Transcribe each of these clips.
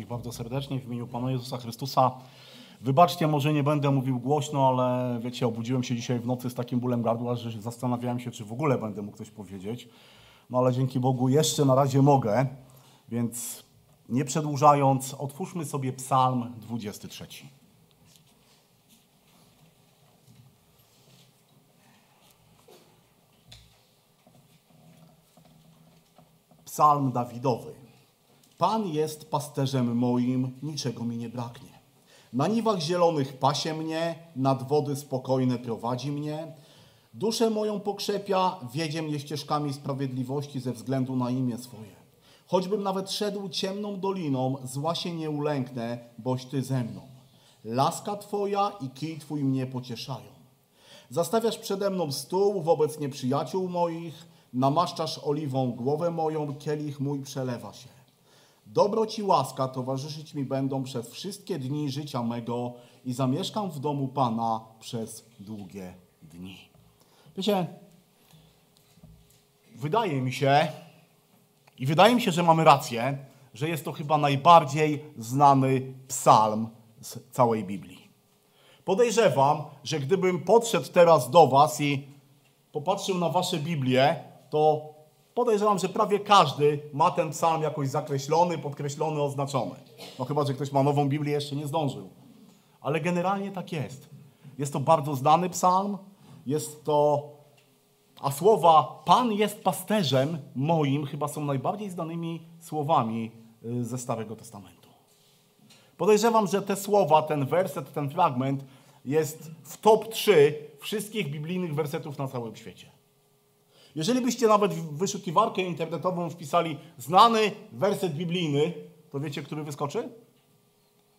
wszystkich bardzo serdecznie w imieniu Pana Jezusa Chrystusa. Wybaczcie, może nie będę mówił głośno, ale wiecie, obudziłem się dzisiaj w nocy z takim bólem gardła, że zastanawiałem się, czy w ogóle będę mógł coś powiedzieć. No ale dzięki Bogu jeszcze na razie mogę, więc nie przedłużając, otwórzmy sobie Psalm 23. Psalm Dawidowy. Pan jest pasterzem moim, niczego mi nie braknie. Na niwach zielonych pasie mnie, nad wody spokojne prowadzi mnie. Duszę moją pokrzepia, wiedzie mnie ścieżkami sprawiedliwości ze względu na imię swoje. Choćbym nawet szedł ciemną doliną, zła się nie ulęknę, boś Ty ze mną. Laska Twoja i kij Twój mnie pocieszają. Zastawiasz przede mną stół wobec nieprzyjaciół moich, namaszczasz oliwą głowę moją, kielich mój przelewa się. Dobroć i łaska towarzyszyć mi będą przez wszystkie dni życia mego i zamieszkam w domu Pana przez długie dni. Wiecie, wydaje mi się, i wydaje mi się, że mamy rację, że jest to chyba najbardziej znany psalm z całej Biblii. Podejrzewam, że gdybym podszedł teraz do Was i popatrzył na Wasze Biblię, to podejrzewam, że prawie każdy ma ten psalm jakoś zakreślony, podkreślony, oznaczony. No chyba, że ktoś ma nową Biblię, jeszcze nie zdążył. Ale generalnie tak jest. Jest to bardzo znany psalm, jest to... A słowa Pan jest pasterzem moim chyba są najbardziej znanymi słowami y, ze Starego Testamentu. Podejrzewam, że te słowa, ten werset, ten fragment jest w top 3 wszystkich biblijnych wersetów na całym świecie. Jeżeli byście nawet w wyszukiwarkę internetową wpisali znany werset biblijny, to wiecie, który wyskoczy?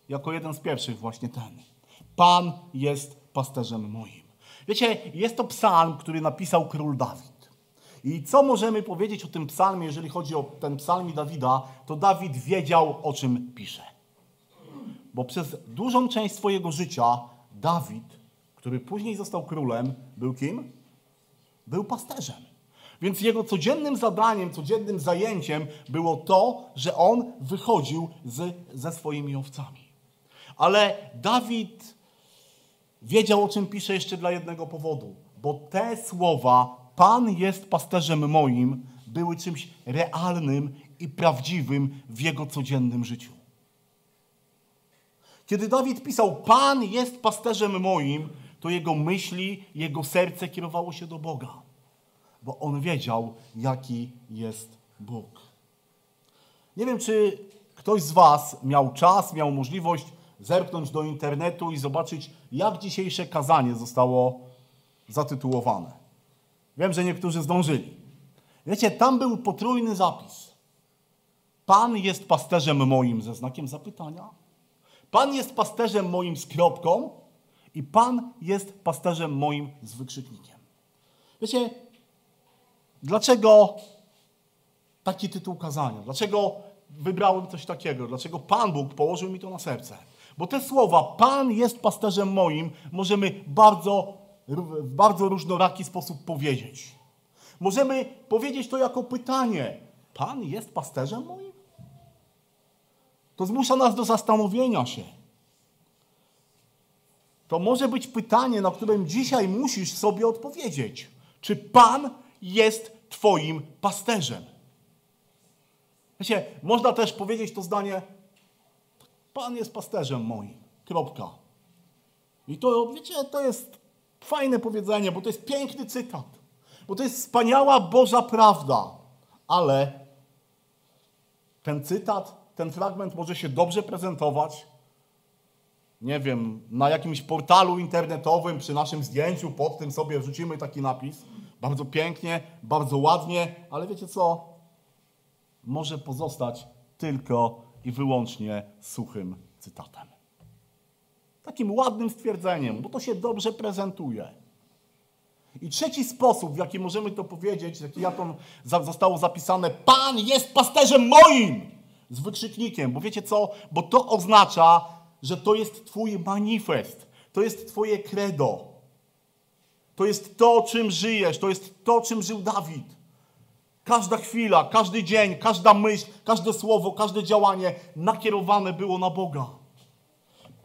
Jako jeden z pierwszych właśnie ten. Pan jest pasterzem moim. Wiecie, jest to psalm, który napisał król Dawid. I co możemy powiedzieć o tym psalmie, jeżeli chodzi o ten psalm Dawida, to Dawid wiedział, o czym pisze. Bo przez dużą część swojego życia Dawid, który później został królem, był kim? Był pasterzem. Więc jego codziennym zadaniem, codziennym zajęciem było to, że on wychodził z, ze swoimi owcami. Ale Dawid wiedział, o czym pisze jeszcze dla jednego powodu. Bo te słowa, Pan jest pasterzem moim, były czymś realnym i prawdziwym w jego codziennym życiu. Kiedy Dawid pisał, Pan jest pasterzem moim, to jego myśli, jego serce kierowało się do Boga bo on wiedział, jaki jest Bóg. Nie wiem, czy ktoś z Was miał czas, miał możliwość zerknąć do internetu i zobaczyć, jak dzisiejsze kazanie zostało zatytułowane. Wiem, że niektórzy zdążyli. Wiecie, tam był potrójny zapis. Pan jest pasterzem moim ze znakiem zapytania. Pan jest pasterzem moim z kropką i Pan jest pasterzem moim z wykrzyknikiem. Wiecie, Dlaczego taki tytuł kazania? Dlaczego wybrałem coś takiego? Dlaczego Pan Bóg położył mi to na serce? Bo te słowa, Pan jest pasterzem moim, możemy bardzo, w bardzo różnoraki sposób powiedzieć. Możemy powiedzieć to jako pytanie. Pan jest pasterzem moim? To zmusza nas do zastanowienia się. To może być pytanie, na którym dzisiaj musisz sobie odpowiedzieć. Czy Pan jest Twoim pasterzem. Wiecie, można też powiedzieć to zdanie, Pan jest pasterzem moim. Kropka. I to, wiecie, to jest fajne powiedzenie, bo to jest piękny cytat. Bo to jest wspaniała Boża prawda. Ale ten cytat, ten fragment może się dobrze prezentować, nie wiem, na jakimś portalu internetowym, przy naszym zdjęciu, pod tym sobie wrzucimy taki napis. Bardzo pięknie, bardzo ładnie, ale wiecie co? Może pozostać tylko i wyłącznie suchym cytatem. Takim ładnym stwierdzeniem, bo to się dobrze prezentuje. I trzeci sposób, w jaki możemy to powiedzieć, jaki jak on zostało zapisane, Pan jest pasterzem moim! Z wykrzyknikiem, bo wiecie co? Bo to oznacza, że to jest Twój manifest, to jest Twoje credo. To jest to, czym żyjesz, to jest to, czym żył Dawid. każda chwila, każdy dzień, każda myśl, każde słowo, każde działanie nakierowane było na Boga.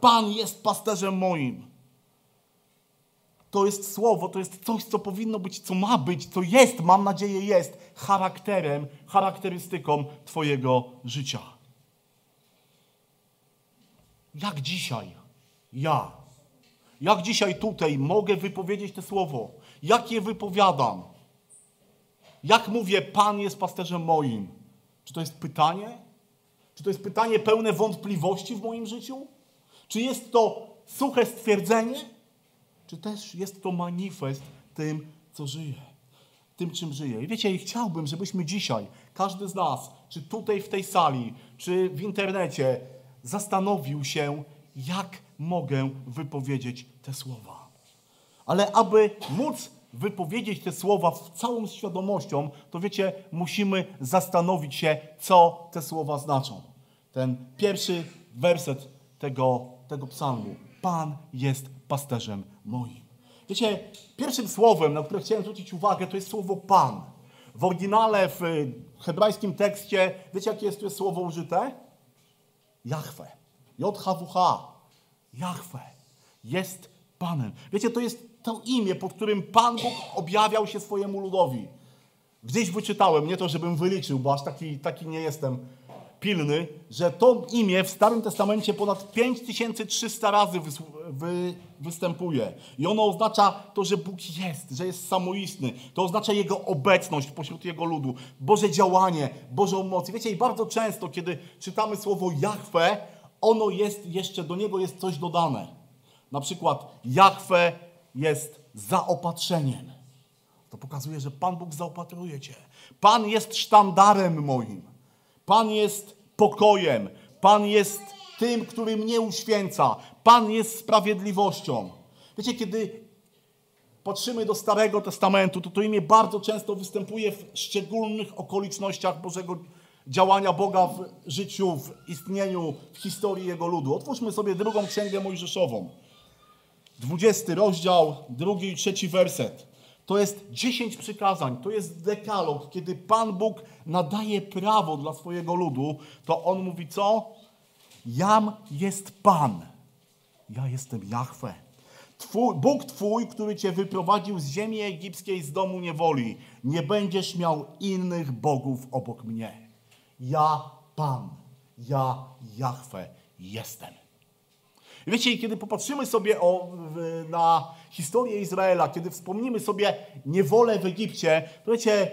Pan jest pasterzem moim. To jest słowo, to jest coś, co powinno być, co ma być, co jest, mam nadzieję, jest charakterem, charakterystyką Twojego życia. Jak dzisiaj ja, jak dzisiaj tutaj mogę wypowiedzieć to słowo? Jak je wypowiadam? Jak mówię, Pan jest pasterzem moim? Czy to jest pytanie? Czy to jest pytanie pełne wątpliwości w moim życiu? Czy jest to suche stwierdzenie? Czy też jest to manifest tym, co żyje? Tym, czym żyje. I wiecie, i chciałbym, żebyśmy dzisiaj, każdy z nas, czy tutaj w tej sali, czy w internecie, zastanowił się, jak mogę wypowiedzieć te słowa. Ale aby móc wypowiedzieć te słowa z całą świadomością, to wiecie, musimy zastanowić się, co te słowa znaczą. Ten pierwszy werset tego, tego psalmu. Pan jest pasterzem moim. Wiecie, pierwszym słowem, na które chciałem zwrócić uwagę, to jest słowo Pan. W oryginale, w hebrajskim tekście, wiecie, jakie jest tu słowo użyte? Jahwe. J-H-W-H. Jahwe. Jest Panem. Wiecie, to jest to imię, pod którym Pan Bóg objawiał się swojemu ludowi. Gdzieś wyczytałem, nie to, żebym wyliczył, bo aż taki, taki nie jestem pilny, że to imię w Starym Testamencie ponad 5300 razy wy, wy, występuje. I ono oznacza to, że Bóg jest, że jest samoistny. To oznacza Jego obecność pośród Jego ludu, Boże działanie, Bożą moc. Wiecie, i bardzo często, kiedy czytamy słowo Jahwe, ono jest jeszcze, do niego jest coś dodane. Na przykład Jahwe jest zaopatrzeniem. To pokazuje, że Pan Bóg zaopatruje cię. Pan jest sztandarem moim. Pan jest pokojem. Pan jest tym, który mnie uświęca. Pan jest sprawiedliwością. Wiecie, kiedy patrzymy do Starego Testamentu, to to imię bardzo często występuje w szczególnych okolicznościach Bożego działania Boga w życiu, w istnieniu, w historii Jego ludu. Otwórzmy sobie drugą księgę Mojżeszową. 20 rozdział, drugi i trzeci werset. To jest dziesięć przykazań, to jest dekalog. Kiedy Pan Bóg nadaje prawo dla swojego ludu, to On mówi co? Jam jest Pan. Ja jestem Jahwe. Twój, Bóg Twój, który Cię wyprowadził z ziemi egipskiej, z domu niewoli. Nie będziesz miał innych bogów obok mnie. Ja Pan, ja Jahwe jestem. Wiecie, kiedy popatrzymy sobie o, na historię Izraela, kiedy wspomnimy sobie niewolę w Egipcie, to wiecie,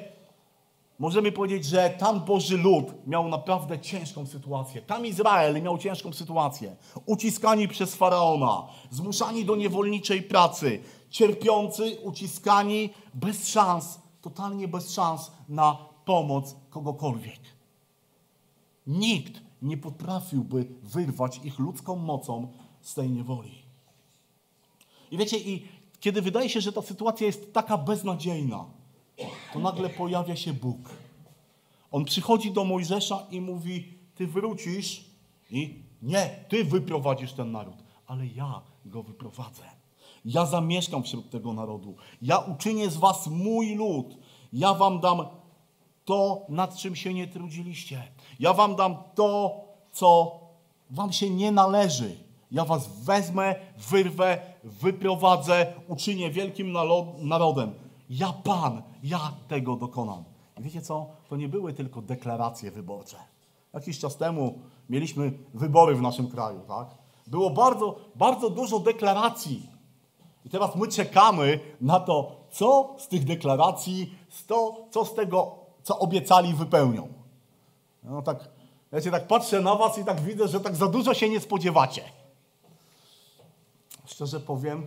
możemy powiedzieć, że tam Boży lud miał naprawdę ciężką sytuację. Tam Izrael miał ciężką sytuację. Uciskani przez faraona, zmuszani do niewolniczej pracy, cierpiący, uciskani, bez szans, totalnie bez szans na pomoc kogokolwiek. Nikt nie potrafiłby wyrwać ich ludzką mocą z tej niewoli. I wiecie, i kiedy wydaje się, że ta sytuacja jest taka beznadziejna, to nagle pojawia się Bóg. On przychodzi do Mojżesza i mówi: Ty wrócisz i nie, ty wyprowadzisz ten naród, ale ja go wyprowadzę. Ja zamieszkam wśród tego narodu. Ja uczynię z was mój lud. Ja wam dam to, nad czym się nie trudziliście. Ja wam dam to, co wam się nie należy. Ja was wezmę, wyrwę, wyprowadzę, uczynię wielkim narodem. Ja Pan, ja tego dokonam. I wiecie co? To nie były tylko deklaracje wyborcze. Jakiś czas temu mieliśmy wybory w naszym kraju, tak? Było bardzo, bardzo dużo deklaracji. I teraz my czekamy na to, co z tych deklaracji, to, co z tego, co obiecali, wypełnią. No tak, ja się tak patrzę na was i tak widzę, że tak za dużo się nie spodziewacie. Szczerze powiem,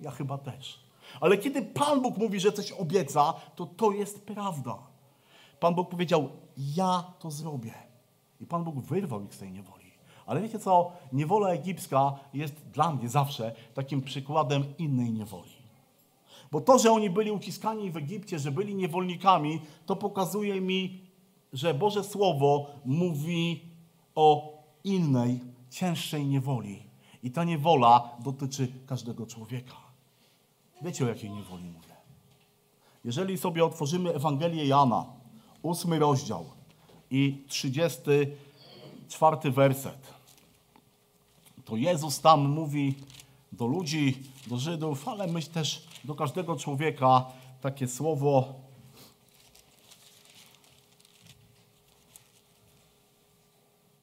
ja chyba też. Ale kiedy Pan Bóg mówi, że coś obieca, to to jest prawda. Pan Bóg powiedział, ja to zrobię. I Pan Bóg wyrwał ich z tej niewoli. Ale wiecie co? Niewola egipska jest dla mnie zawsze takim przykładem innej niewoli. Bo to, że oni byli uciskani w Egipcie, że byli niewolnikami, to pokazuje mi, że Boże Słowo mówi o innej, cięższej niewoli. I ta niewola dotyczy każdego człowieka. Wiecie o jakiej niewoli mówię? Jeżeli sobie otworzymy Ewangelię Jana, ósmy rozdział i trzydziesty czwarty werset. To Jezus tam mówi do ludzi, do Żydów, ale myśl też do każdego człowieka takie słowo.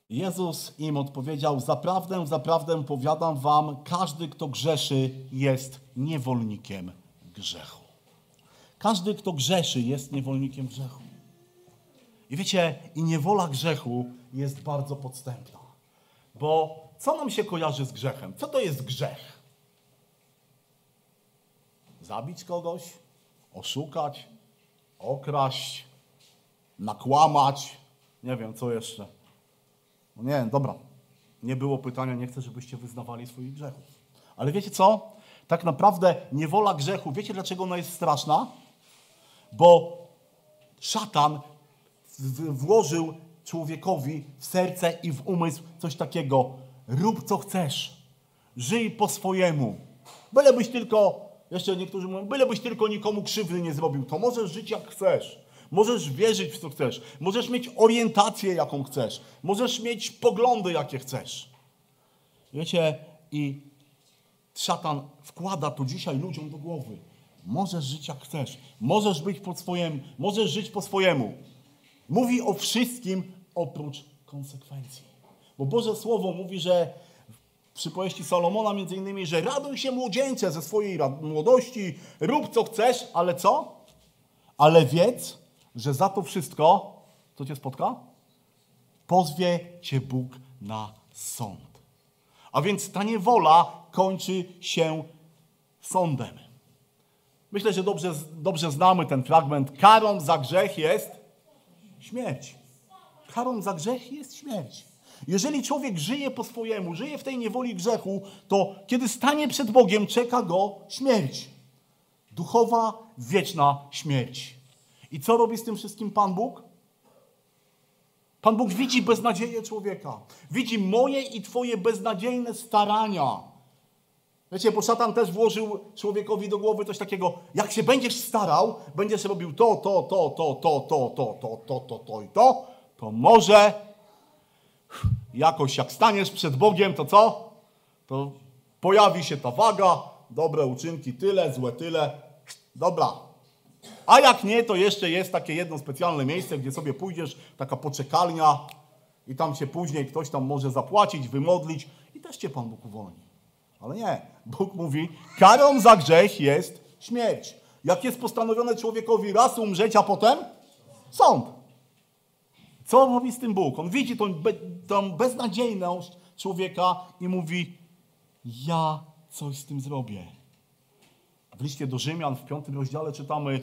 Jezus im odpowiedział: Zaprawdę, zaprawdę powiadam wam, każdy, kto grzeszy, jest niewolnikiem grzechu. Każdy, kto grzeszy, jest niewolnikiem grzechu. I wiecie, i niewola grzechu jest bardzo podstępna. Bo co nam się kojarzy z grzechem? Co to jest grzech? Zabić kogoś, oszukać, okraść, nakłamać, nie wiem co jeszcze. No nie, dobra. Nie było pytania, nie chcę, żebyście wyznawali swoich grzechów. Ale wiecie co? Tak naprawdę niewola grzechu, wiecie dlaczego ona jest straszna? Bo szatan włożył człowiekowi w serce i w umysł coś takiego. Rób co chcesz. Żyj po swojemu. Bylebyś tylko, jeszcze niektórzy mówią, bylebyś tylko nikomu krzywdy nie zrobił. To możesz żyć jak chcesz. Możesz wierzyć w co chcesz. Możesz mieć orientację jaką chcesz. Możesz mieć poglądy jakie chcesz. Wiecie, i szatan wkłada to dzisiaj ludziom do głowy. Możesz żyć jak chcesz. Możesz być po swojemu. Możesz żyć po swojemu. Mówi o wszystkim oprócz konsekwencji. Bo Boże Słowo mówi, że przypowieści Salomona między innymi, że raduj się młodzieńcze ze swojej młodości, rób co chcesz, ale co? Ale wiedz, że za to wszystko, co cię spotka? Pozwie cię Bóg na sąd. A więc ta niewola kończy się sądem. Myślę, że dobrze, dobrze znamy ten fragment. Karą za grzech jest Śmierć. Karą za grzech jest śmierć. Jeżeli człowiek żyje po swojemu, żyje w tej niewoli grzechu, to kiedy stanie przed Bogiem, czeka go śmierć. Duchowa, wieczna śmierć. I co robi z tym wszystkim Pan Bóg? Pan Bóg widzi beznadzieję człowieka. Widzi moje i Twoje beznadziejne starania Wiecie, bo szatan też włożył człowiekowi do głowy coś takiego, jak się będziesz starał, będziesz robił to, to, to, to, to, to, to, to, to, to, to i to, to może jakoś jak staniesz przed Bogiem, to co? To pojawi się ta waga, dobre uczynki tyle, złe tyle, dobra. A jak nie, to jeszcze jest takie jedno specjalne miejsce, gdzie sobie pójdziesz, taka poczekalnia i tam się później ktoś tam może zapłacić, wymodlić i też cię Pan Bóg uwolni. Ale nie. Bóg mówi, karą za grzech jest śmierć. Jak jest postanowione człowiekowi raz umrzeć, a potem sąd. Co robi z tym Bóg? On widzi tą, be, tą beznadziejność człowieka i mówi, ja coś z tym zrobię. W liście do Rzymian w piątym rozdziale czytamy,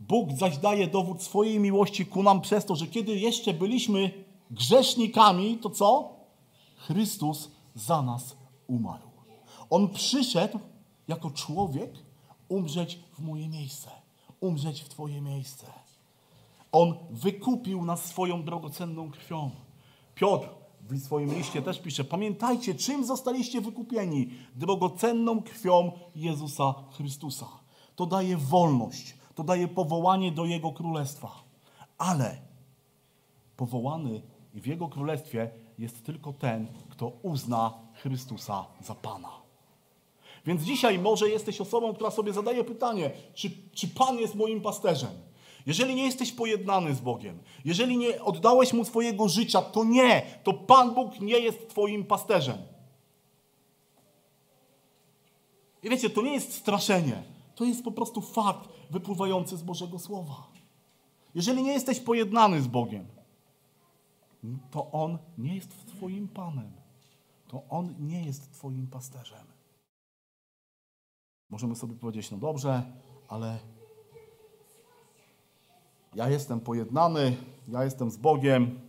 Bóg zaś daje dowód swojej miłości ku nam przez to, że kiedy jeszcze byliśmy grzesznikami, to co? Chrystus za nas umarł. On przyszedł jako człowiek umrzeć w moje miejsce, umrzeć w Twoje miejsce. On wykupił nas swoją drogocenną krwią. Piotr w swoim liście też pisze: Pamiętajcie, czym zostaliście wykupieni? Drogocenną krwią Jezusa Chrystusa. To daje wolność, to daje powołanie do Jego królestwa. Ale powołany w Jego królestwie jest tylko ten, kto uzna Chrystusa za Pana. Więc dzisiaj może jesteś osobą, która sobie zadaje pytanie, czy, czy Pan jest moim pasterzem? Jeżeli nie jesteś pojednany z Bogiem, jeżeli nie oddałeś Mu swojego życia, to nie, to Pan Bóg nie jest Twoim pasterzem. I wiecie, to nie jest straszenie, to jest po prostu fakt wypływający z Bożego Słowa. Jeżeli nie jesteś pojednany z Bogiem, to On nie jest Twoim Panem. To On nie jest Twoim pasterzem. Możemy sobie powiedzieć, no dobrze, ale ja jestem pojednany, ja jestem z Bogiem.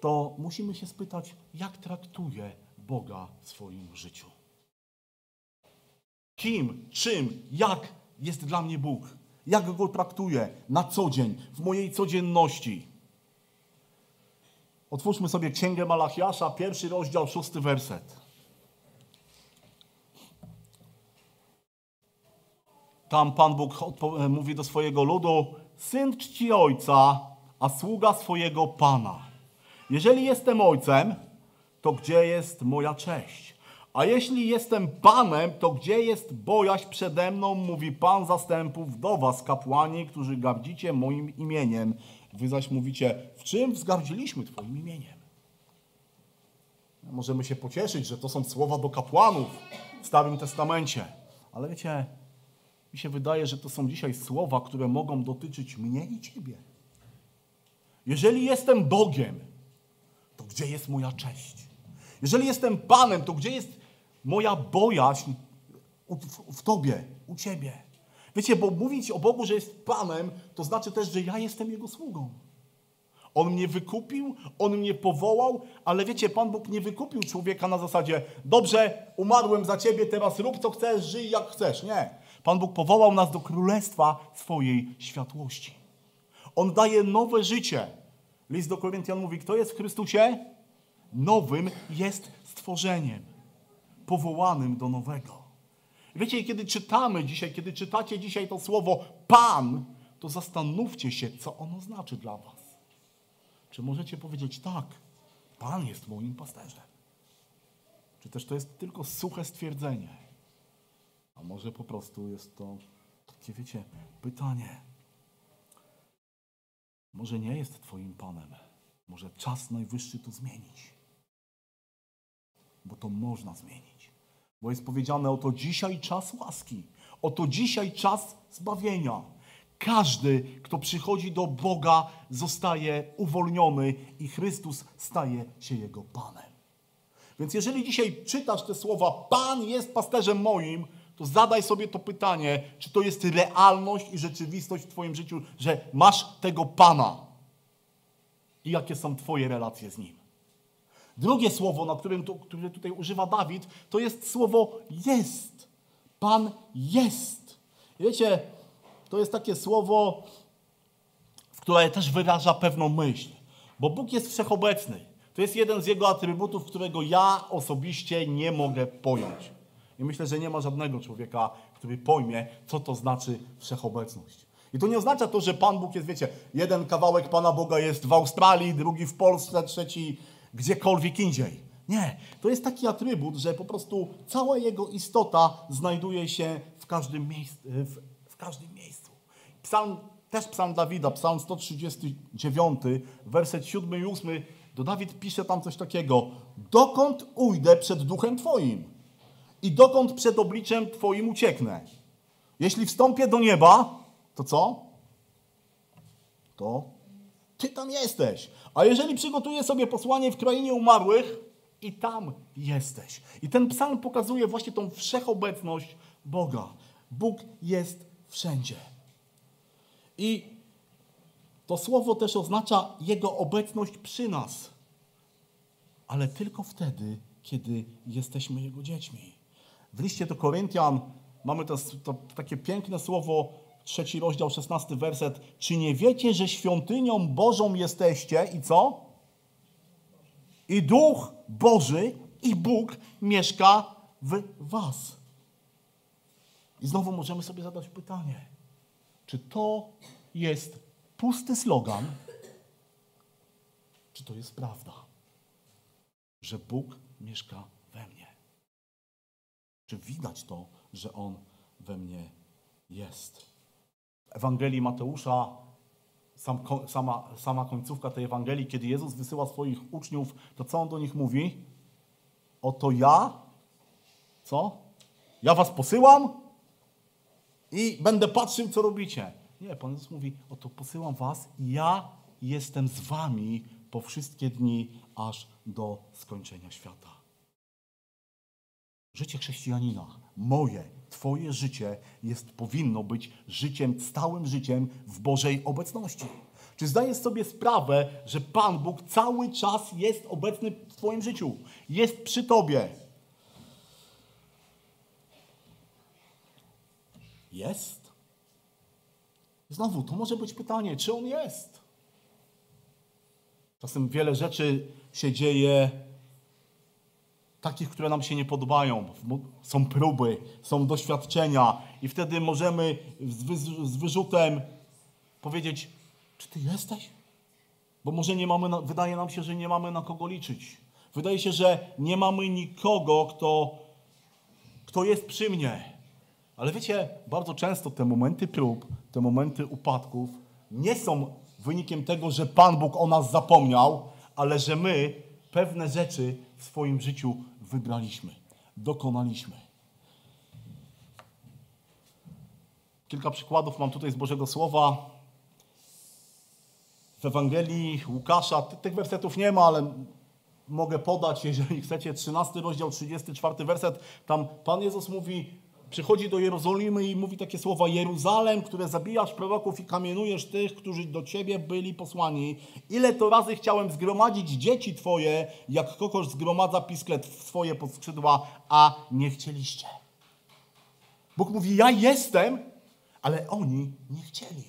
To musimy się spytać, jak traktuję Boga w swoim życiu. Kim, czym, jak jest dla mnie Bóg? Jak go traktuję na co dzień, w mojej codzienności? Otwórzmy sobie Księgę Malachiasza, pierwszy rozdział, szósty werset. Tam Pan Bóg odpo- mówi do swojego ludu: Syn czci ojca, a sługa swojego pana. Jeżeli jestem ojcem, to gdzie jest moja cześć? A jeśli jestem panem, to gdzie jest bojaźń przede mną, mówi Pan zastępów do was, kapłani, którzy gardzicie moim imieniem. Wy zaś mówicie, w czym wzgardziliśmy Twoim imieniem? Możemy się pocieszyć, że to są słowa do kapłanów w Starym Testamencie. Ale wiecie, mi się wydaje, że to są dzisiaj słowa, które mogą dotyczyć mnie i Ciebie. Jeżeli jestem Bogiem, to gdzie jest moja cześć? Jeżeli jestem Panem, to gdzie jest moja bojaźń w, Tobie, u Ciebie? Wiecie, bo mówić o Bogu, że jest Panem, to znaczy też, że ja jestem Jego sługą. On mnie wykupił, On mnie powołał, ale wiecie, Pan Bóg nie wykupił człowieka na zasadzie dobrze, umarłem za Ciebie, teraz rób co chcesz, żyj jak chcesz. Nie. Pan Bóg powołał nas do królestwa swojej światłości. On daje nowe życie. List do Koryntian mówi, kto jest w Chrystusie? Nowym jest stworzeniem, powołanym do nowego. Wiecie, kiedy czytamy dzisiaj, kiedy czytacie dzisiaj to słowo Pan, to zastanówcie się, co ono znaczy dla Was. Czy możecie powiedzieć tak, Pan jest moim pasterzem? Czy też to jest tylko suche stwierdzenie? A może po prostu jest to takie, wiecie, pytanie. Może nie jest Twoim Panem. Może czas najwyższy to zmienić. Bo to można zmienić. Bo jest powiedziane, oto dzisiaj czas łaski. Oto dzisiaj czas zbawienia. Każdy, kto przychodzi do Boga, zostaje uwolniony i Chrystus staje się jego Panem. Więc jeżeli dzisiaj czytasz te słowa, Pan jest pasterzem moim, to zadaj sobie to pytanie, czy to jest realność i rzeczywistość w Twoim życiu, że masz tego Pana i jakie są Twoje relacje z Nim. Drugie słowo, na którym które tutaj używa Dawid, to jest słowo jest. Pan jest. Wiecie, to jest takie słowo, które też wyraża pewną myśl. Bo Bóg jest wszechobecny. To jest jeden z Jego atrybutów, którego ja osobiście nie mogę pojąć. I myślę, że nie ma żadnego człowieka, który pojmie, co to znaczy wszechobecność. I to nie oznacza to, że Pan Bóg jest, wiecie, jeden kawałek Pana Boga jest w Australii, drugi w Polsce, trzeci gdziekolwiek indziej. Nie, to jest taki atrybut, że po prostu cała Jego istota znajduje się w każdym, miejscu, w, w każdym miejscu. Psalm, też psalm Dawida, psalm 139, werset 7 i 8, to Dawid pisze tam coś takiego. Dokąd ujdę przed duchem Twoim i dokąd przed obliczem Twoim ucieknę? Jeśli wstąpię do nieba, to co? To Ty tam jesteś. A jeżeli przygotuję sobie posłanie w krainie umarłych, i tam jesteś. I ten psalm pokazuje właśnie tą wszechobecność Boga. Bóg jest wszędzie. I to słowo też oznacza Jego obecność przy nas, ale tylko wtedy, kiedy jesteśmy Jego dziećmi. W liście do Koryntian mamy to, to takie piękne słowo, trzeci rozdział, szesnasty werset. Czy nie wiecie, że świątynią Bożą jesteście i co? I Duch Boży i Bóg mieszka w Was. I znowu możemy sobie zadać pytanie, czy to jest pusty slogan, czy to jest prawda, że Bóg mieszka mnie? Czy widać to, że On we mnie jest? W Ewangelii Mateusza, sam, sama, sama końcówka tej Ewangelii, kiedy Jezus wysyła swoich uczniów, to co On do nich mówi? Oto ja, co? Ja was posyłam i będę patrzył, co robicie. Nie, Pan Jezus mówi, oto posyłam was i ja jestem z wami po wszystkie dni, aż do skończenia świata. Życie chrześcijanina, moje, Twoje życie jest, powinno być życiem, stałym życiem w Bożej obecności. Czy zdajesz sobie sprawę, że Pan Bóg cały czas jest obecny w Twoim życiu? Jest przy Tobie. Jest? Znowu, to może być pytanie, czy On jest? Czasem wiele rzeczy się dzieje takich, które nam się nie podobają. Są próby, są doświadczenia i wtedy możemy z, wy, z wyrzutem powiedzieć, czy ty jesteś? Bo może nie mamy, wydaje nam się, że nie mamy na kogo liczyć. Wydaje się, że nie mamy nikogo, kto, kto jest przy mnie. Ale wiecie, bardzo często te momenty prób, te momenty upadków nie są wynikiem tego, że Pan Bóg o nas zapomniał, ale że my pewne rzeczy w swoim życiu wybraliśmy, dokonaliśmy. Kilka przykładów mam tutaj z Bożego Słowa. W Ewangelii Łukasza, tych wersetów nie ma, ale mogę podać, jeżeli chcecie, 13 rozdział, 34 werset. Tam Pan Jezus mówi, przychodzi do Jerozolimy i mówi takie słowa: Jeruzalem, które zabijasz proroków i kamienujesz tych, którzy do ciebie byli posłani. Ile to razy chciałem zgromadzić dzieci twoje, jak kokosz zgromadza pisklet w swoje podskrzydła, a nie chcieliście. Bóg mówi: Ja jestem, ale oni nie chcieli.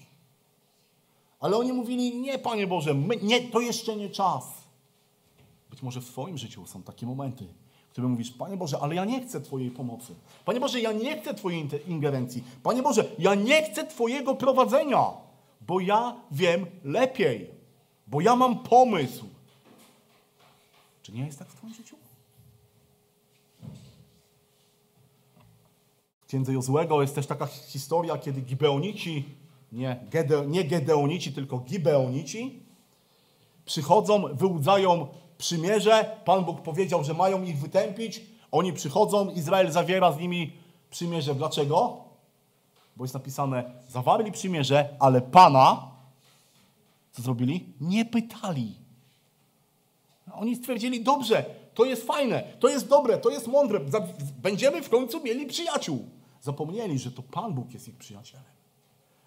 Ale oni mówili: Nie, Panie Boże, my, nie, to jeszcze nie czas. Być może w Twoim życiu są takie momenty, który mówisz, Panie Boże, ale ja nie chcę Twojej pomocy. Panie Boże, ja nie chcę Twojej ingerencji. Panie Boże, ja nie chcę Twojego prowadzenia, bo ja wiem lepiej, bo ja mam pomysł. Czy nie jest tak w Twoim życiu? W księdze Jozłego jest też taka historia, kiedy Gibeonici, nie, Gede, nie Gedeonici, tylko Gibeonici, przychodzą, wyłudzają przymierze. Pan Bóg powiedział, że mają ich wytępić. Oni przychodzą, Izrael zawiera z nimi przymierze. Dlaczego? Bo jest napisane, zawarli przymierze, ale Pana, co zrobili? Nie pytali. Oni stwierdzili, dobrze, to jest fajne, to jest dobre, to jest mądre, będziemy w końcu mieli przyjaciół. Zapomnieli, że to Pan Bóg jest ich przyjacielem.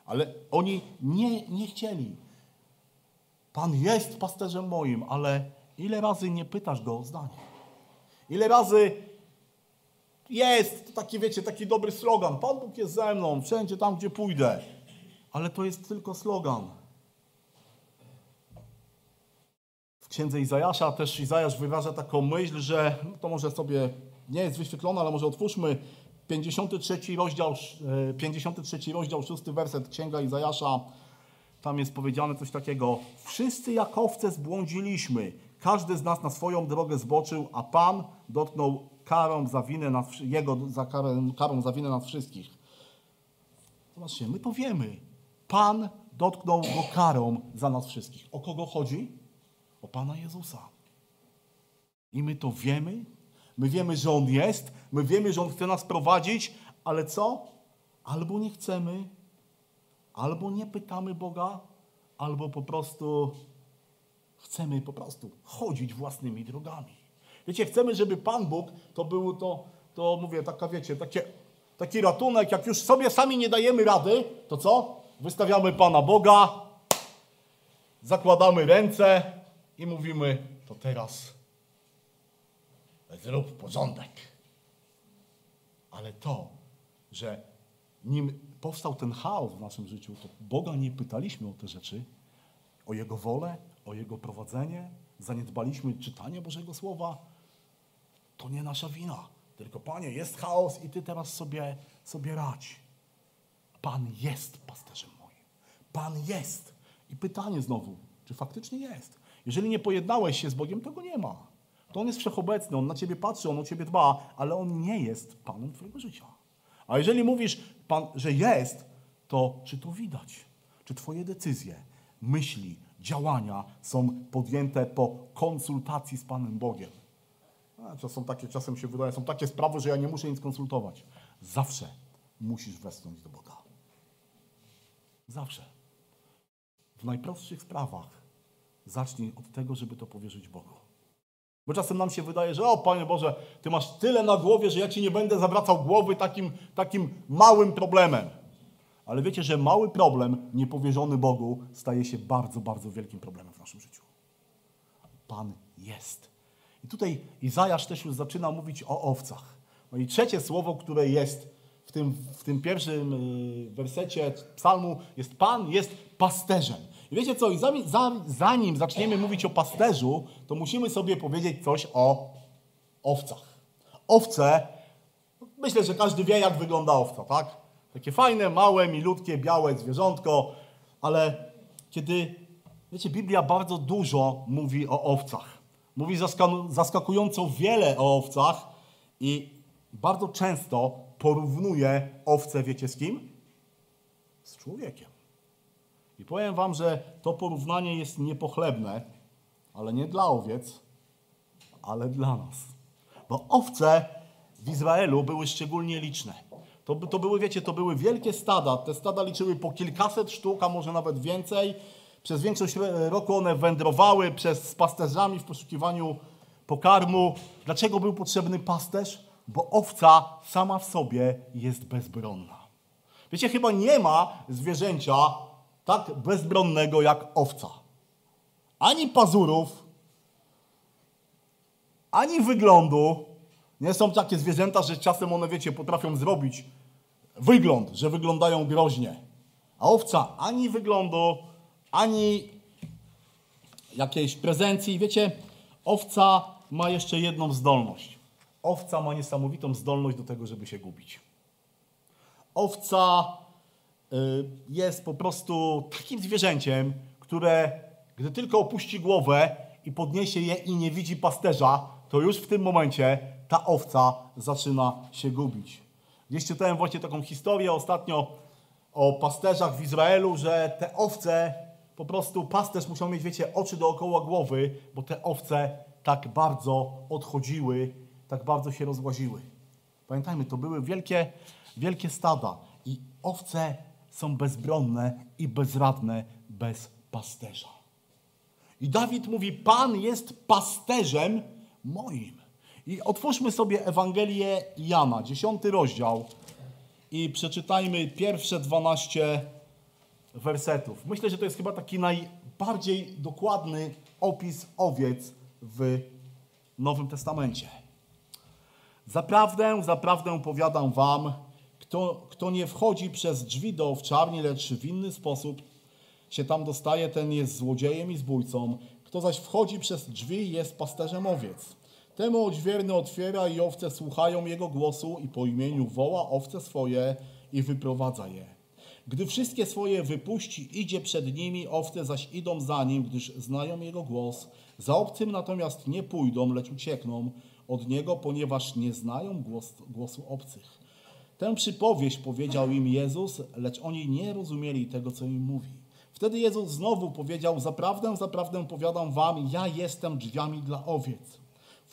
Ale oni nie, nie chcieli. Pan jest pasterzem moim, ale Ile razy nie pytasz go o zdanie? Ile razy jest, to taki wiecie, taki dobry slogan. Pan Bóg jest ze mną, wszędzie tam, gdzie pójdę. Ale to jest tylko slogan. W księdze Izajasza też Izajasz wyraża taką myśl, że no to może sobie nie jest wyświetlone, ale może otwórzmy 53 rozdział, 53 e, rozdział, 6 werset Księga Izajasza. Tam jest powiedziane coś takiego. Wszyscy jak owce zbłądziliśmy. Każdy z nas na swoją drogę zboczył, a Pan dotknął karą za winę nas, jego za karę, karą za winę nas wszystkich. Zobaczcie, my to wiemy. Pan dotknął go karą za nas wszystkich. O kogo chodzi? O Pana Jezusa. I my to wiemy. My wiemy, że On jest. My wiemy, że On chce nas prowadzić, ale co? Albo nie chcemy, albo nie pytamy Boga, albo po prostu Chcemy po prostu chodzić własnymi drogami. Wiecie, chcemy, żeby Pan Bóg to był to, to mówię, taka wiecie, takie, taki ratunek, jak już sobie sami nie dajemy rady, to co? Wystawiamy Pana Boga, zakładamy ręce i mówimy, to teraz zrób porządek. Ale to, że nim powstał ten chaos w naszym życiu, to Boga nie pytaliśmy o te rzeczy, o Jego wolę, o Jego prowadzenie, zaniedbaliśmy czytanie Bożego Słowa, to nie nasza wina. Tylko, Panie, jest chaos i Ty teraz sobie, sobie radź. Pan jest pasterzem moim. Pan jest. I pytanie znowu, czy faktycznie jest? Jeżeli nie pojednałeś się z Bogiem, to Go nie ma. To On jest wszechobecny, On na Ciebie patrzy, On o Ciebie dba, ale On nie jest Panem Twojego życia. A jeżeli mówisz, Pan, że jest, to czy to widać? Czy Twoje decyzje, myśli, działania są podjęte po konsultacji z Panem Bogiem. to są takie, czasem się wydaje, są takie sprawy, że ja nie muszę nic konsultować. Zawsze musisz westchnąć do Boga. Zawsze. W najprostszych sprawach zacznij od tego, żeby to powierzyć Bogu. Bo czasem nam się wydaje, że o Panie Boże, Ty masz tyle na głowie, że ja Ci nie będę zawracał głowy takim, takim małym problemem. Ale wiecie, że mały problem niepowierzony Bogu staje się bardzo, bardzo wielkim problemem w naszym życiu. Pan jest. I tutaj Izajasz też już zaczyna mówić o owcach. No i trzecie słowo, które jest w tym, w tym pierwszym y, wersecie psalmu, jest Pan jest pasterzem. I wiecie co, I zanim zaczniemy mówić o pasterzu, to musimy sobie powiedzieć coś o owcach. Owce, myślę, że każdy wie, jak wygląda owca, tak? Takie fajne, małe, milutkie, białe zwierzątko, ale kiedy, wiecie, Biblia bardzo dużo mówi o owcach. Mówi zaskakująco wiele o owcach i bardzo często porównuje owce, wiecie z kim? Z człowiekiem. I powiem wam, że to porównanie jest niepochlebne, ale nie dla owiec, ale dla nas. Bo owce w Izraelu były szczególnie liczne. To, to były, wiecie, to były wielkie stada. Te stada liczyły po kilkaset sztuk, a może nawet więcej. Przez większość roku one wędrowały przez, z pasterzami w poszukiwaniu pokarmu. Dlaczego był potrzebny pasterz? Bo owca sama w sobie jest bezbronna. Wiecie, chyba nie ma zwierzęcia tak bezbronnego jak owca. Ani pazurów, ani wyglądu. Nie są takie zwierzęta, że czasem one, wiecie, potrafią zrobić wygląd, że wyglądają groźnie. A owca ani wyglądu, ani jakiejś prezencji. Wiecie, owca ma jeszcze jedną zdolność. Owca ma niesamowitą zdolność do tego, żeby się gubić. Owca y, jest po prostu takim zwierzęciem, które gdy tylko opuści głowę i podniesie je i nie widzi pasterza, to już w tym momencie ta owca zaczyna się gubić. Gdzieś czytałem właśnie taką historię ostatnio o pasterzach w Izraelu, że te owce, po prostu pasterz musiał mieć, wiecie, oczy dookoła głowy, bo te owce tak bardzo odchodziły, tak bardzo się rozłaziły. Pamiętajmy, to były wielkie, wielkie stada i owce są bezbronne i bezradne bez pasterza. I Dawid mówi: Pan jest pasterzem moim. I otwórzmy sobie Ewangelię Jana, dziesiąty rozdział i przeczytajmy pierwsze 12 wersetów. Myślę, że to jest chyba taki najbardziej dokładny opis owiec w Nowym Testamencie. Zaprawdę, zaprawdę powiadam wam, kto, kto nie wchodzi przez drzwi do owczarni, lecz w inny sposób się tam dostaje, ten jest złodziejem i zbójcą. Kto zaś wchodzi przez drzwi, jest pasterzem owiec. Temu odźwierny otwiera i owce słuchają jego głosu i po imieniu woła owce swoje i wyprowadza je. Gdy wszystkie swoje wypuści, idzie przed nimi, owce zaś idą za nim, gdyż znają jego głos. Za obcym natomiast nie pójdą, lecz uciekną od niego, ponieważ nie znają głos, głosu obcych. Tę przypowieść powiedział im Jezus, lecz oni nie rozumieli tego, co im mówi. Wtedy Jezus znowu powiedział: Zaprawdę, zaprawdę powiadam wam, ja jestem drzwiami dla owiec.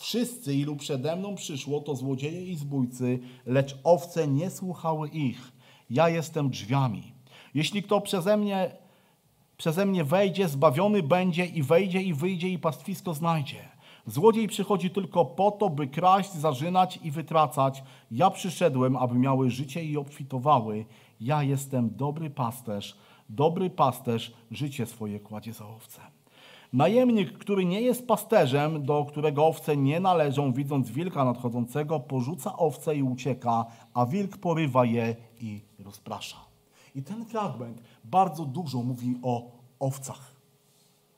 Wszyscy, ilu przede mną przyszło, to złodzieje i zbójcy, lecz owce nie słuchały ich. Ja jestem drzwiami. Jeśli kto przeze mnie, przeze mnie wejdzie, zbawiony będzie i wejdzie i wyjdzie i pastwisko znajdzie. Złodziej przychodzi tylko po to, by kraść, zarzynać i wytracać. Ja przyszedłem, aby miały życie i obfitowały. Ja jestem dobry pasterz. Dobry pasterz życie swoje kładzie za owce. Najemnik, który nie jest pasterzem, do którego owce nie należą, widząc wilka nadchodzącego, porzuca owce i ucieka, a wilk porywa je i rozprasza. I ten fragment bardzo dużo mówi o owcach,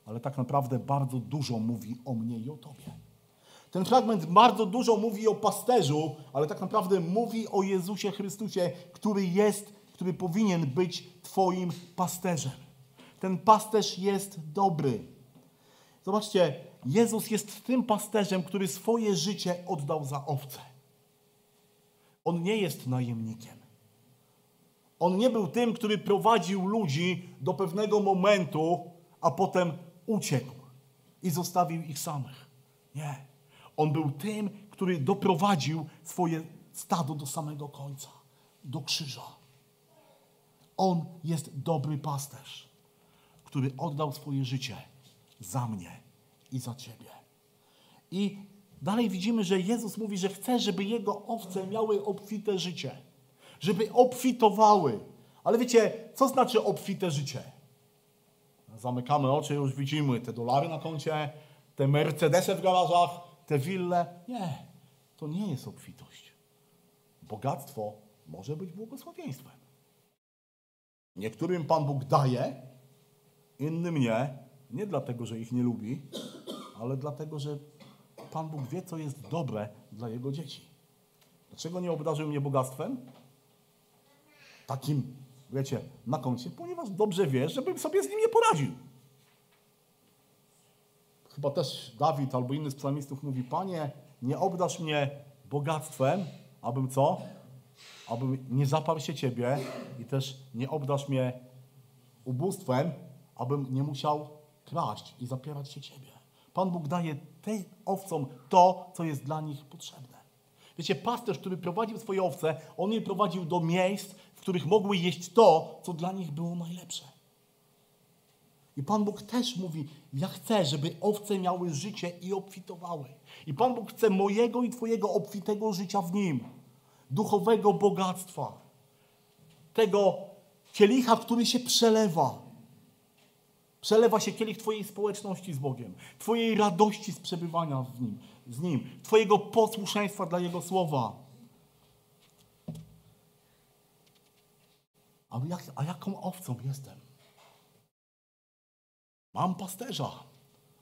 ale tak naprawdę bardzo dużo mówi o mnie i o tobie. Ten fragment bardzo dużo mówi o pasterzu, ale tak naprawdę mówi o Jezusie Chrystusie, który jest, który powinien być Twoim pasterzem. Ten pasterz jest dobry. Zobaczcie, Jezus jest tym pasterzem, który swoje życie oddał za owce. On nie jest najemnikiem. On nie był tym, który prowadził ludzi do pewnego momentu, a potem uciekł i zostawił ich samych. Nie. On był tym, który doprowadził swoje stado do samego końca, do krzyża. On jest dobry pasterz, który oddał swoje życie za mnie i za ciebie. I dalej widzimy, że Jezus mówi, że chce, żeby jego owce miały obfite życie, żeby obfitowały. Ale wiecie, co znaczy obfite życie? Zamykamy oczy, już widzimy te dolary na koncie, te Mercedesy w garażach, te wille. Nie, to nie jest obfitość. Bogactwo może być błogosławieństwem. Niektórym Pan Bóg daje, innym nie, nie dlatego, że ich nie lubi, ale dlatego, że Pan Bóg wie, co jest dobre dla Jego dzieci. Dlaczego nie obdarzył mnie bogactwem? Takim, wiecie, na koncie, ponieważ dobrze wiesz, żebym sobie z nim nie poradził. Chyba też Dawid albo inny z psalmistów mówi, Panie, nie obdasz mnie bogactwem, abym co? Abym nie zaparł się Ciebie i też nie obdasz mnie ubóstwem, abym nie musiał kraść i zapierać się Ciebie. Pan Bóg daje tej owcom to, co jest dla nich potrzebne. Wiecie, pasterz, który prowadził swoje owce, on je prowadził do miejsc, w których mogły jeść to, co dla nich było najlepsze. I Pan Bóg też mówi: Ja chcę, żeby owce miały życie i obfitowały. I Pan Bóg chce mojego i Twojego obfitego życia w nim, duchowego bogactwa, tego kielicha, który się przelewa. Przelewa się kielich Twojej społeczności z Bogiem, Twojej radości z przebywania w nim, z Nim, Twojego posłuszeństwa dla Jego słowa. A, jak, a jaką owcą jestem? Mam pasterza,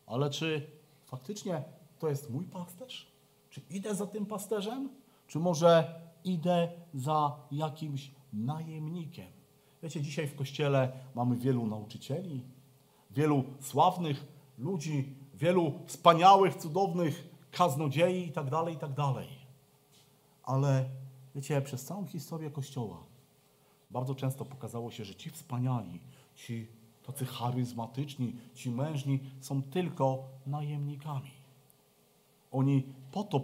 ale czy faktycznie to jest mój pasterz? Czy idę za tym pasterzem? Czy może idę za jakimś najemnikiem? Wiecie, dzisiaj w kościele mamy wielu nauczycieli, wielu sławnych ludzi, wielu wspaniałych, cudownych kaznodziei i tak dalej, i tak. Ale wiecie, przez całą historię Kościoła bardzo często pokazało się, że ci wspaniali, ci tacy charyzmatyczni, ci mężni są tylko najemnikami. Oni po to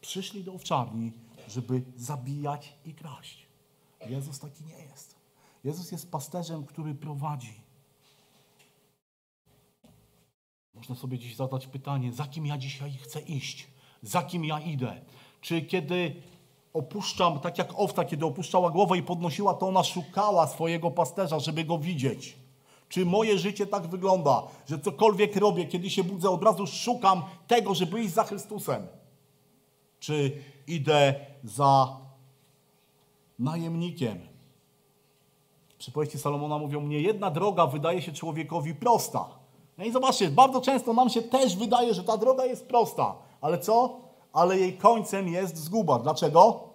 przyszli do owczarni, żeby zabijać i kraść. Jezus taki nie jest. Jezus jest pasterzem, który prowadzi. Można sobie dziś zadać pytanie, za kim ja dzisiaj chcę iść? Za kim ja idę? Czy kiedy opuszczam, tak jak owca, kiedy opuszczała głowę i podnosiła, to ona szukała swojego pasterza, żeby go widzieć? Czy moje życie tak wygląda, że cokolwiek robię, kiedy się budzę, od razu szukam tego, żeby iść za Chrystusem? Czy idę za najemnikiem? Przypowieści Salomona mówią, mnie jedna droga wydaje się człowiekowi prosta. No i zobaczcie, bardzo często nam się też wydaje, że ta droga jest prosta. Ale co? Ale jej końcem jest zguba. Dlaczego?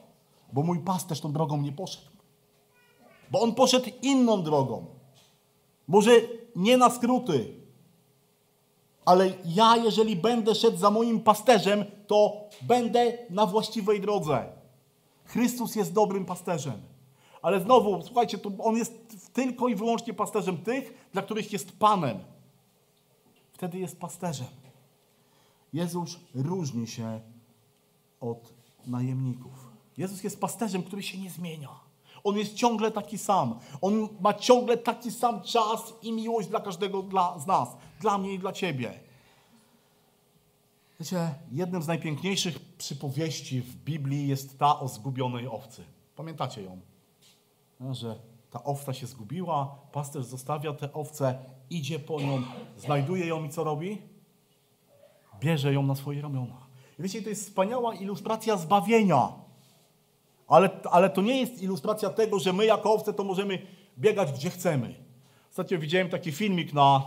Bo mój pasterz tą drogą nie poszedł. Bo on poszedł inną drogą. Może nie na skróty, ale ja, jeżeli będę szedł za moim pasterzem, to będę na właściwej drodze. Chrystus jest dobrym pasterzem. Ale znowu, słuchajcie, on jest tylko i wyłącznie pasterzem tych, dla których jest Panem. Wtedy jest pasterzem. Jezus różni się od najemników. Jezus jest pasterzem, który się nie zmienia. On jest ciągle taki sam. On ma ciągle taki sam czas i miłość dla każdego dla, z nas. Dla mnie i dla ciebie. Wiecie, jednym z najpiękniejszych przypowieści w Biblii jest ta o zgubionej owcy. Pamiętacie ją? No, że ta owca się zgubiła, pasterz zostawia tę owcę, idzie po nią, znajduje ją i co robi? Bierze ją na swoje ramiona. Wiecie, to jest wspaniała ilustracja zbawienia. Ale, ale to nie jest ilustracja tego, że my jako owce to możemy biegać gdzie chcemy. Ostatnio widziałem taki filmik na,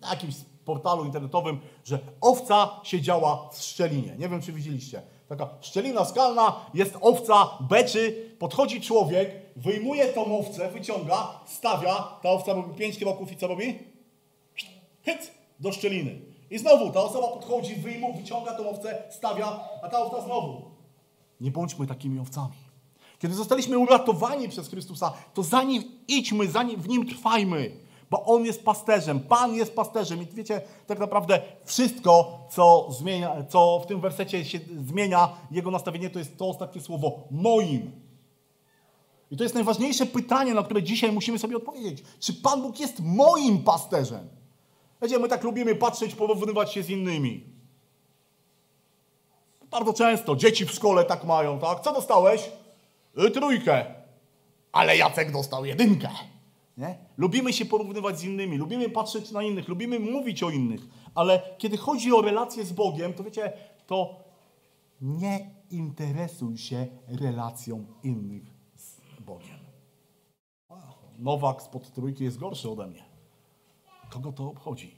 na jakimś portalu internetowym, że owca siedziała w szczelinie. Nie wiem, czy widzieliście. Taka szczelina skalna, jest owca, beczy, podchodzi człowiek, wyjmuje tą owcę, wyciąga, stawia, ta owca robi pięć kroków i co robi? Hyc, do szczeliny. I znowu ta osoba podchodzi, wyjmuje, wyciąga tą owcę, stawia, a ta owca znowu. Nie bądźmy takimi owcami. Kiedy zostaliśmy uratowani przez Chrystusa, to za Nim idźmy, za nim, w Nim trwajmy, bo On jest pasterzem, Pan jest pasterzem i wiecie, tak naprawdę wszystko, co, zmienia, co w tym wersecie się zmienia, Jego nastawienie, to jest to ostatnie słowo, moim. I to jest najważniejsze pytanie, na które dzisiaj musimy sobie odpowiedzieć. Czy Pan Bóg jest moim pasterzem? Wiecie, my tak lubimy patrzeć, porównywać się z innymi. Bardzo często dzieci w szkole tak mają, tak? Co dostałeś? Y, trójkę. Ale Jacek dostał jedynkę. Nie? Lubimy się porównywać z innymi, lubimy patrzeć na innych, lubimy mówić o innych, ale kiedy chodzi o relacje z Bogiem, to wiecie, to nie interesuj się relacją innych z Bogiem. Nowak spod trójki jest gorszy ode mnie. Kogo to obchodzi?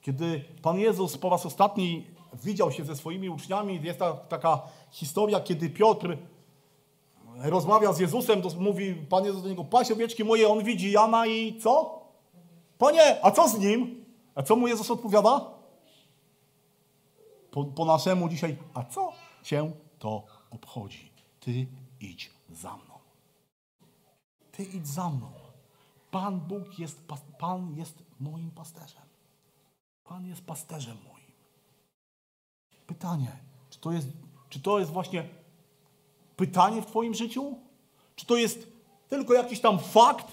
Kiedy Pan Jezus po raz ostatni widział się ze swoimi uczniami, jest ta, taka historia, kiedy Piotr rozmawia z Jezusem, to mówi Pan Jezus do niego, paś owieczki moje, on widzi Jana i co? Panie, a co z nim? A co mu Jezus odpowiada? Po, po naszemu dzisiaj, a co cię to obchodzi? Ty idź za mną. Ty idź za mną. Pan Bóg jest, Pan jest moim pasterzem. Pan jest pasterzem moim. Pytanie, czy to jest, czy to jest właśnie pytanie w Twoim życiu? Czy to jest tylko jakiś tam fakt,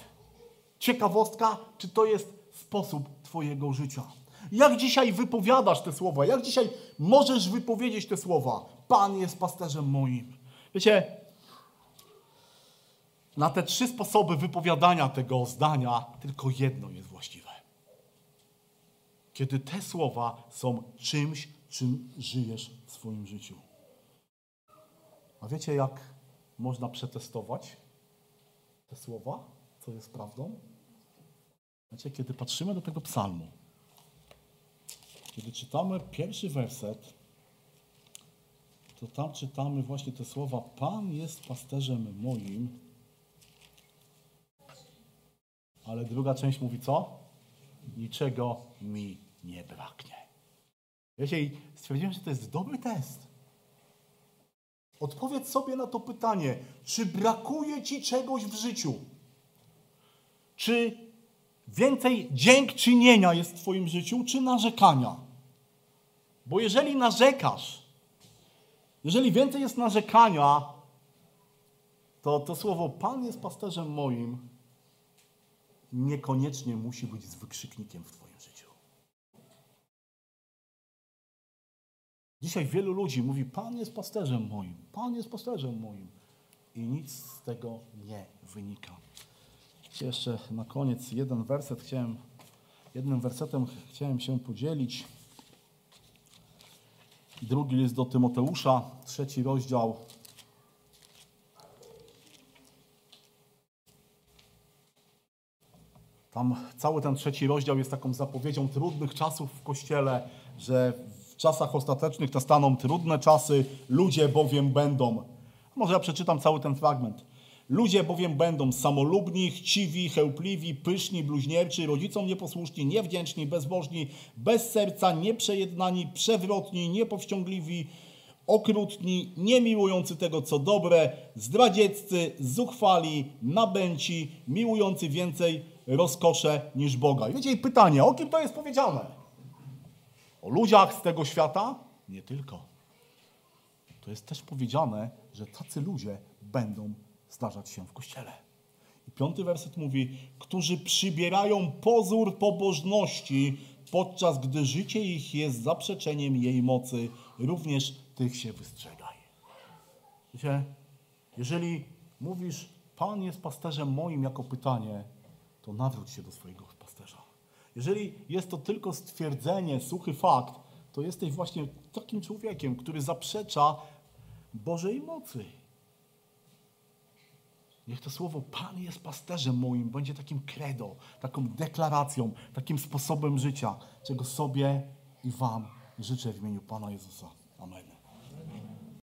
ciekawostka, czy to jest sposób Twojego życia? Jak dzisiaj wypowiadasz te słowa? Jak dzisiaj możesz wypowiedzieć te słowa? Pan jest pasterzem moim. Wiecie, na te trzy sposoby wypowiadania tego zdania tylko jedno jest właściwe. Kiedy te słowa są czymś, czym żyjesz w swoim życiu. A wiecie, jak można przetestować te słowa, co jest prawdą? Wiecie, kiedy patrzymy do tego psalmu, kiedy czytamy pierwszy werset, to tam czytamy właśnie te słowa: Pan jest pasterzem moim. Ale druga część mówi co? Niczego mi nie braknie. Wiecie, stwierdziłem, że to jest dobry test. Odpowiedz sobie na to pytanie, czy brakuje ci czegoś w życiu? Czy więcej dziękczynienia jest w twoim życiu, czy narzekania? Bo jeżeli narzekasz, jeżeli więcej jest narzekania, to to słowo Pan jest pasterzem moim niekoniecznie musi być z wykrzyknikiem w Twoim Dzisiaj wielu ludzi mówi: Pan jest pasterzem moim, Pan jest pasterzem moim. I nic z tego nie wynika. Jeszcze na koniec jeden werset chciałem, jednym wersetem chciałem się podzielić. Drugi list do Tymoteusza, trzeci rozdział. Tam cały ten trzeci rozdział jest taką zapowiedzią trudnych czasów w Kościele, że czasach ostatecznych nastaną trudne czasy, ludzie bowiem będą. Może ja przeczytam cały ten fragment. Ludzie bowiem będą samolubni, chciwi, chełpliwi, pyszni, bluźnierczy, rodzicom nieposłuszni, niewdzięczni, bezbożni, bez serca, nieprzejednani, przewrotni, niepowściągliwi, okrutni, niemiłujący tego, co dobre, zdradzieccy, zuchwali, nabęci, miłujący więcej rozkosze niż Boga. I wiecie, pytanie, o kim to jest powiedziane? O ludziach z tego świata? Nie tylko. To jest też powiedziane, że tacy ludzie będą zdarzać się w Kościele. I piąty werset mówi, którzy przybierają pozór pobożności, podczas gdy życie ich jest zaprzeczeniem jej mocy, również tych się wystrzegaj. Wiecie, jeżeli mówisz, Pan jest pasterzem moim jako pytanie, to nawróć się do swojego. Jeżeli jest to tylko stwierdzenie, suchy fakt, to jesteś właśnie takim człowiekiem, który zaprzecza Bożej mocy. Niech to słowo Pan jest pasterzem moim będzie takim credo, taką deklaracją, takim sposobem życia, czego sobie i Wam życzę w imieniu Pana Jezusa. Amen.